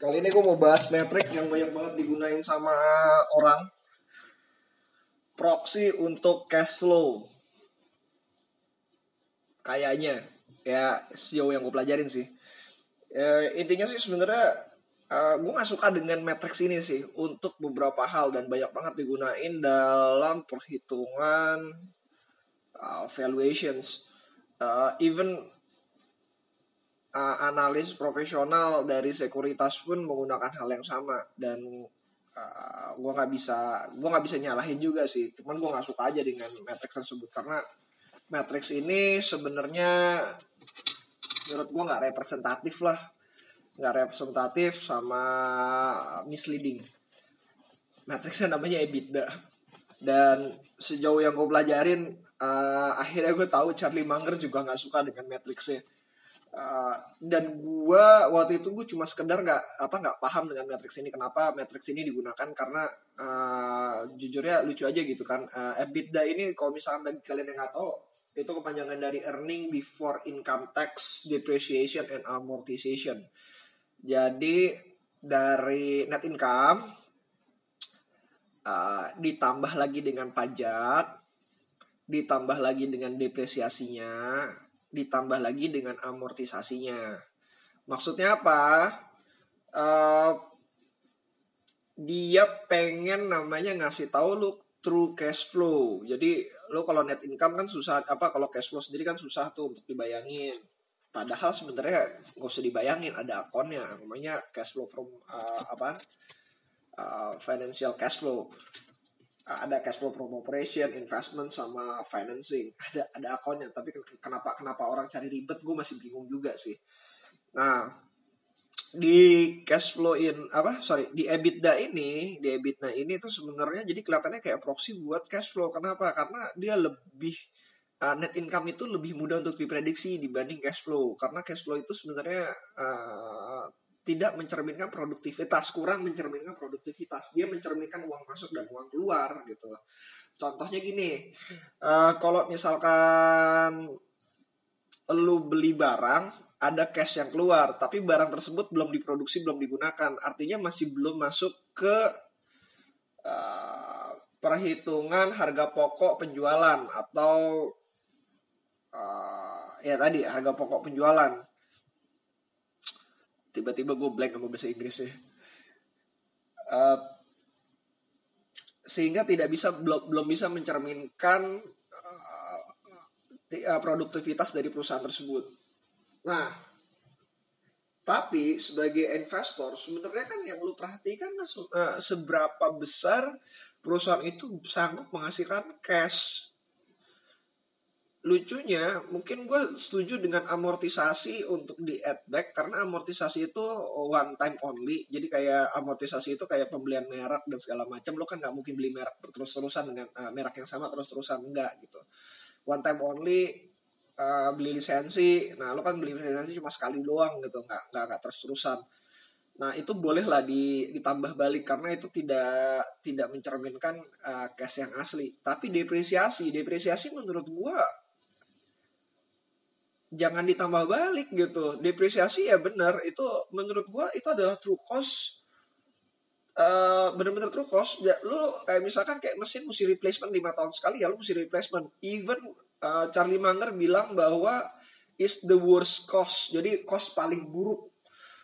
Kali ini gue mau bahas metrik yang banyak banget digunain sama orang. Proxy untuk cash flow. Kayaknya ya sejauh yang gue pelajarin sih. Ya, intinya sih sebenarnya uh, gue gak suka dengan matrix ini sih untuk beberapa hal dan banyak banget digunain dalam perhitungan uh, valuations. Uh, even uh, analis profesional dari sekuritas pun menggunakan hal yang sama. Dan uh, gue nggak bisa gue nggak bisa nyalahin juga sih. Cuman gue nggak suka aja dengan matrix tersebut. Karena matrix ini sebenarnya menurut gue nggak representatif lah. Nggak representatif sama misleading. Matrixnya namanya EBITDA. Dan sejauh yang gue pelajarin uh, akhirnya gue tahu Charlie Munger juga nggak suka dengan matrixnya Uh, dan gue waktu itu gue cuma sekedar nggak apa nggak paham dengan matrix ini. Kenapa matrix ini digunakan? Karena uh, jujurnya lucu aja gitu kan. Uh, EBITDA ini kalau misalnya bagi kalian yang nggak tahu itu kepanjangan dari earning before income tax depreciation and amortization. Jadi dari net income uh, ditambah lagi dengan pajak ditambah lagi dengan depresiasinya ditambah lagi dengan amortisasinya. Maksudnya apa? Uh, dia pengen namanya ngasih tahu lu true cash flow. Jadi lu kalau net income kan susah apa kalau cash flow sendiri kan susah tuh untuk dibayangin. Padahal sebenarnya gak usah dibayangin ada akunnya namanya cash flow from uh, apa? Uh, financial cash flow ada cash flow from operation, investment sama financing. Ada ada akunnya, tapi kenapa kenapa orang cari ribet? Gue masih bingung juga sih. Nah, di cash flow in apa? Sorry di EBITDA ini di EBITDA ini tuh sebenarnya jadi kelihatannya kayak proxy buat cash flow. Kenapa? Karena dia lebih uh, net income itu lebih mudah untuk diprediksi dibanding cash flow. Karena cash flow itu sebenarnya uh, tidak mencerminkan produktivitas, kurang mencerminkan produktivitas. Dia mencerminkan uang masuk dan uang keluar gitu. Contohnya gini, uh, kalau misalkan lu beli barang, ada cash yang keluar, tapi barang tersebut belum diproduksi, belum digunakan, artinya masih belum masuk ke uh, perhitungan harga pokok penjualan atau uh, ya tadi harga pokok penjualan tiba-tiba gue blank sama bahasa Inggrisnya uh, sehingga tidak bisa belum belum bisa mencerminkan uh, produktivitas dari perusahaan tersebut. Nah, tapi sebagai investor sebenarnya kan yang lu perhatikan uh, seberapa besar perusahaan itu sanggup menghasilkan cash lucunya mungkin gue setuju dengan amortisasi untuk di add back karena amortisasi itu one time only. Jadi kayak amortisasi itu kayak pembelian merek dan segala macam. Lo kan nggak mungkin beli merek terus terusan dengan uh, merek yang sama terus terusan enggak gitu. One time only uh, beli lisensi. Nah lo kan beli lisensi cuma sekali doang gitu. Nggak nggak terus terusan nah itu bolehlah di, ditambah balik karena itu tidak tidak mencerminkan uh, cash yang asli. Tapi depresiasi. Depresiasi menurut gue jangan ditambah balik gitu. Depresiasi ya benar. Itu menurut gua itu adalah true cost uh, bener-bener true cost ya lu kayak misalkan kayak mesin mesti replacement lima tahun sekali ya lu mesti replacement. Even uh, Charlie Munger bilang bahwa is the worst cost jadi cost paling buruk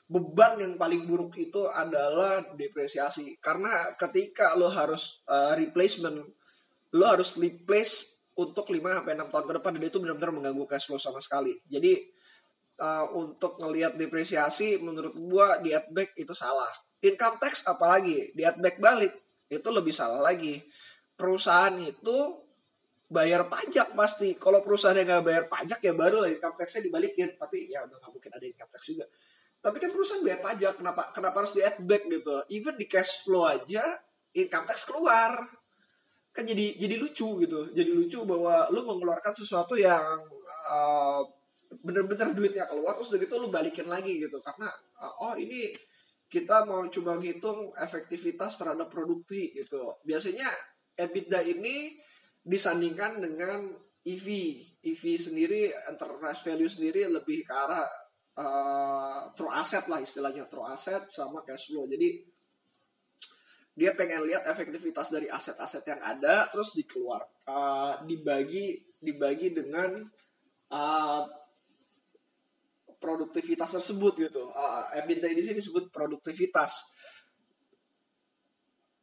beban yang paling buruk itu adalah depresiasi. Karena ketika lo harus uh, replacement lo harus replace untuk 5 sampai 6 tahun ke depan dan itu benar-benar mengganggu cash flow sama sekali. Jadi uh, untuk ngelihat depresiasi menurut gua di back itu salah. Income tax apalagi di back balik itu lebih salah lagi. Perusahaan itu bayar pajak pasti. Kalau perusahaan yang nggak bayar pajak ya baru lah income taxnya dibalikin. Tapi ya udah nggak mungkin ada income tax juga. Tapi kan perusahaan bayar pajak, kenapa kenapa harus di back gitu? Even di cash flow aja income tax keluar kan jadi jadi lucu gitu. Jadi lucu bahwa lu mengeluarkan sesuatu yang uh, bener-bener duitnya keluar terus begitu lu balikin lagi gitu. Karena uh, oh ini kita mau coba ngitung efektivitas terhadap produksi gitu. Biasanya EBITDA ini disandingkan dengan EV EV sendiri enterprise value sendiri lebih ke arah uh, true asset lah istilahnya. True asset sama cash flow. Jadi dia pengen lihat efektivitas dari aset-aset yang ada terus dikeluar uh, dibagi dibagi dengan uh, produktivitas tersebut gitu. Uh, EBITDA di sini disebut produktivitas.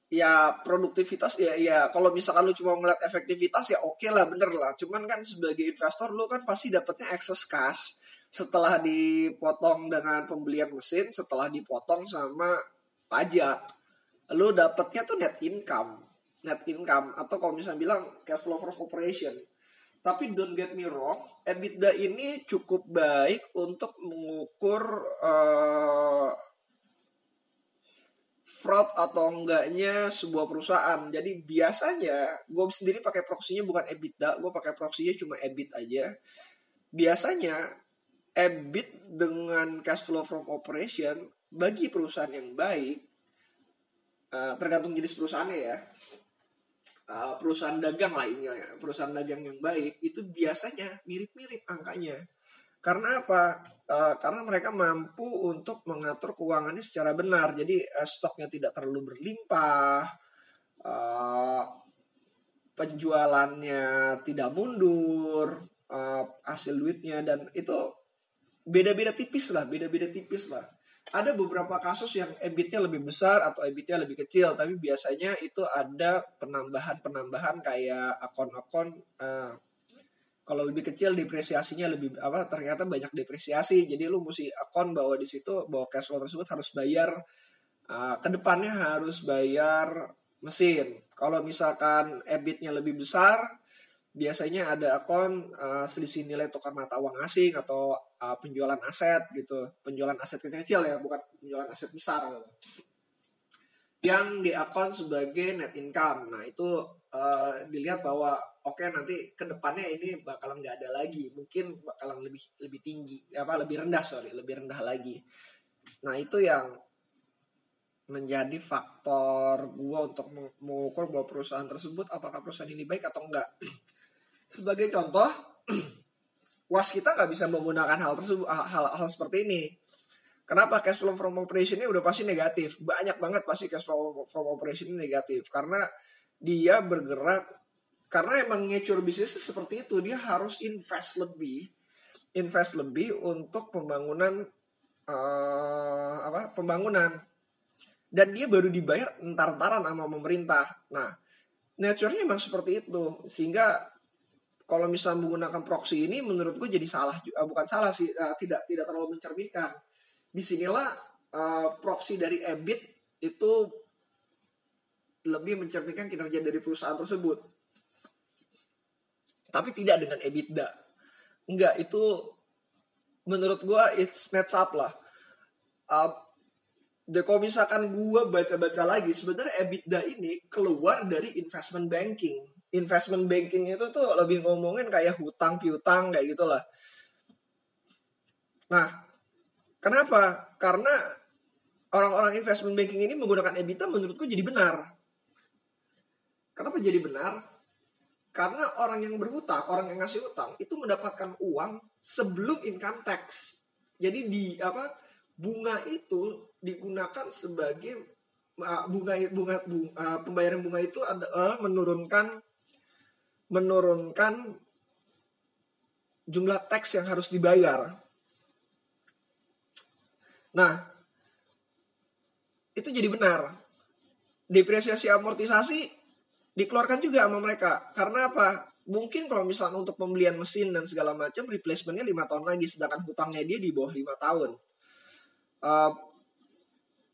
Ya produktivitas ya ya kalau misalkan lu cuma ngeliat efektivitas ya oke okay lah bener lah. Cuman kan sebagai investor lu kan pasti dapetnya excess cash setelah dipotong dengan pembelian mesin setelah dipotong sama pajak lu dapetnya tuh net income net income atau kalau misalnya bilang cash flow from operation tapi don't get me wrong EBITDA ini cukup baik untuk mengukur uh, fraud atau enggaknya sebuah perusahaan. Jadi biasanya gue sendiri pakai proksinya bukan EBITDA, gue pakai proksinya cuma EBIT aja. Biasanya EBIT dengan cash flow from operation bagi perusahaan yang baik, uh, tergantung jenis perusahaannya ya. Uh, perusahaan dagang lainnya, ya. perusahaan dagang yang baik itu biasanya mirip-mirip angkanya. Karena apa? Uh, karena mereka mampu untuk mengatur keuangannya secara benar. Jadi uh, stoknya tidak terlalu berlimpah, uh, penjualannya tidak mundur, uh, hasil duitnya dan itu beda-beda tipis lah, beda-beda tipis lah. Ada beberapa kasus yang EBIT-nya lebih besar atau EBIT-nya lebih kecil, tapi biasanya itu ada penambahan-penambahan kayak akun-akun uh, kalau lebih kecil depresiasinya lebih apa ternyata banyak depresiasi. Jadi lu mesti akun bahwa di situ bahwa cash flow tersebut harus bayar uh, ke depannya harus bayar mesin. Kalau misalkan EBIT-nya lebih besar biasanya ada akun uh, selisih nilai tukar mata uang asing atau uh, penjualan aset gitu. Penjualan aset kecil-kecil ya bukan penjualan aset besar gitu. yang diakun sebagai net income. Nah itu uh, dilihat bahwa oke okay, nanti ke depannya ini bakalan nggak ada lagi. Mungkin bakalan lebih lebih tinggi apa lebih rendah sorry lebih rendah lagi. Nah itu yang menjadi faktor gua untuk mengukur bahwa perusahaan tersebut apakah perusahaan ini baik atau enggak sebagai contoh was kita nggak bisa menggunakan hal tersebut hal, hal seperti ini. Kenapa cash flow from operation ini udah pasti negatif? Banyak banget pasti cash flow from operation ini negatif. Karena dia bergerak karena emang nature bisnis seperti itu. Dia harus invest lebih invest lebih untuk pembangunan uh, apa pembangunan. Dan dia baru dibayar entar-entaran sama pemerintah. Nah nature-nya emang seperti itu. Sehingga kalau misalnya menggunakan proxy ini menurut gue jadi salah uh, bukan salah sih uh, tidak tidak terlalu mencerminkan di sinilah uh, proxy dari EBIT itu lebih mencerminkan kinerja dari perusahaan tersebut tapi tidak dengan EBITDA. Enggak, itu menurut gue it's match up lah. Uh, kalau misalkan gue baca-baca lagi, sebenarnya EBITDA ini keluar dari investment banking. Investment banking itu tuh lebih ngomongin kayak hutang piutang kayak gitulah. Nah, kenapa? Karena orang-orang investment banking ini menggunakan EBITDA menurutku jadi benar. Kenapa jadi benar? Karena orang yang berhutang, orang yang ngasih hutang itu mendapatkan uang sebelum income tax. Jadi di apa bunga itu digunakan sebagai bunga bunga, bunga pembayaran bunga itu adalah menurunkan menurunkan jumlah tax yang harus dibayar. Nah, itu jadi benar. Depresiasi amortisasi dikeluarkan juga sama mereka karena apa mungkin kalau misalnya untuk pembelian mesin dan segala macam replacementnya lima tahun lagi sedangkan hutangnya dia di bawah lima tahun uh,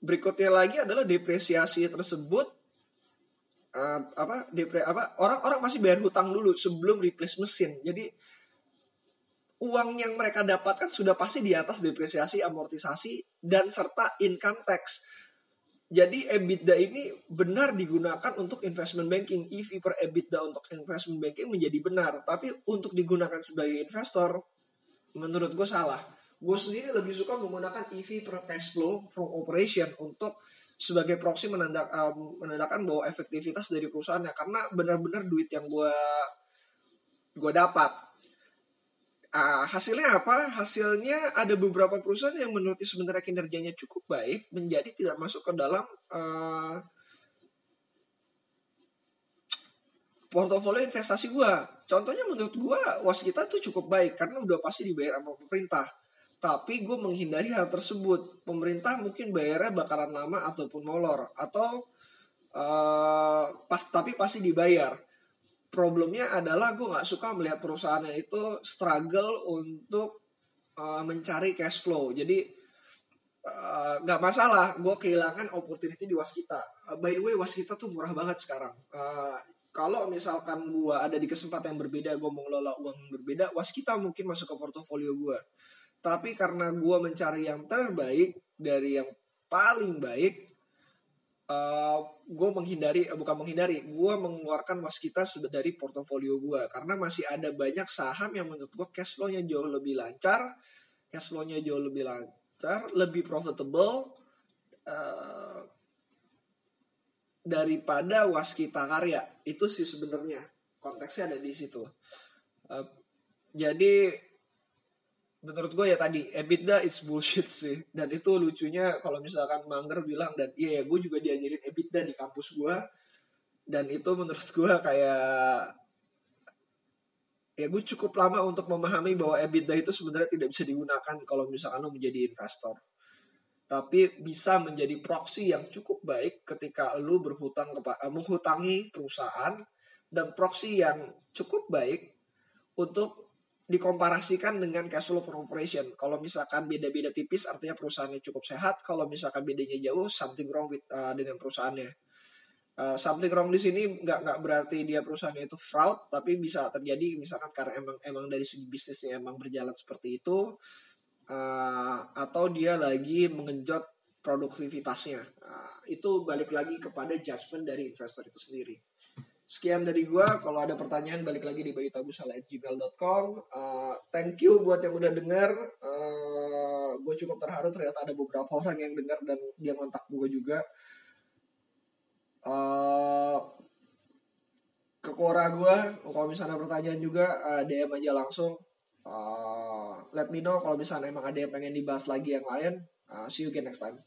berikutnya lagi adalah depresiasi tersebut uh, apa depre apa orang-orang masih bayar hutang dulu sebelum replace mesin jadi uang yang mereka dapatkan sudah pasti di atas depresiasi amortisasi dan serta income tax jadi EBITDA ini benar digunakan untuk investment banking. EV per EBITDA untuk investment banking menjadi benar. Tapi untuk digunakan sebagai investor, menurut gue salah. Gue sendiri lebih suka menggunakan EV per cash flow from operation untuk sebagai proxy menandak, um, menandakan bahwa efektivitas dari perusahaannya. Karena benar-benar duit yang gue gue dapat uh, hasilnya apa? Hasilnya ada beberapa perusahaan yang menurut sebenarnya kinerjanya cukup baik menjadi tidak masuk ke dalam uh, portofolio investasi gue. Contohnya menurut gue was kita tuh cukup baik karena udah pasti dibayar sama pemerintah. Tapi gue menghindari hal tersebut. Pemerintah mungkin bayarnya bakaran lama ataupun molor atau uh, pas tapi pasti dibayar. Problemnya adalah gue nggak suka melihat perusahaannya itu struggle untuk uh, mencari cash flow. Jadi nggak uh, masalah gue kehilangan opportunity di waskita uh, by the way waskita tuh murah banget sekarang uh, kalau misalkan gue ada di kesempatan yang berbeda gue mau ngelola uang yang berbeda was kita mungkin masuk ke portofolio gue tapi karena gue mencari yang terbaik dari yang paling baik uh, eh, gue menghindari uh, bukan menghindari gue mengeluarkan was kita dari portofolio gue karena masih ada banyak saham yang menurut gue cash flow-nya jauh lebih lancar cash flow-nya jauh lebih lancar lebih profitable uh, daripada waskita karya. Itu sih sebenarnya konteksnya ada di situ. Uh, jadi menurut gue ya tadi EBITDA is bullshit sih. Dan itu lucunya kalau misalkan Mangger bilang dan iya ya gue juga diajarin EBITDA di kampus gue dan itu menurut gue kayak ya gue cukup lama untuk memahami bahwa EBITDA itu sebenarnya tidak bisa digunakan kalau misalkan lo menjadi investor. Tapi bisa menjadi proxy yang cukup baik ketika lu berhutang kepada uh, menghutangi perusahaan dan proxy yang cukup baik untuk dikomparasikan dengan cash flow from operation. Kalau misalkan beda-beda tipis artinya perusahaannya cukup sehat, kalau misalkan bedanya jauh something wrong with uh, dengan perusahaannya. Uh, something wrong di sini nggak nggak berarti dia perusahaannya itu fraud, tapi bisa terjadi misalkan karena emang emang dari segi bisnisnya emang berjalan seperti itu uh, atau dia lagi mengenjot produktivitasnya. Uh, itu balik lagi kepada judgement dari investor itu sendiri. Sekian dari gua. Kalau ada pertanyaan balik lagi di bayutabusala@gmail.com. Uh, thank you buat yang udah denger. Uh, gue cukup terharu ternyata ada beberapa orang yang dengar dan dia ngontak gue juga. Uh, ke Quora gue, kalau misalnya pertanyaan juga uh, DM aja langsung uh, let me know kalau misalnya emang ada yang pengen dibahas lagi yang lain uh, see you again next time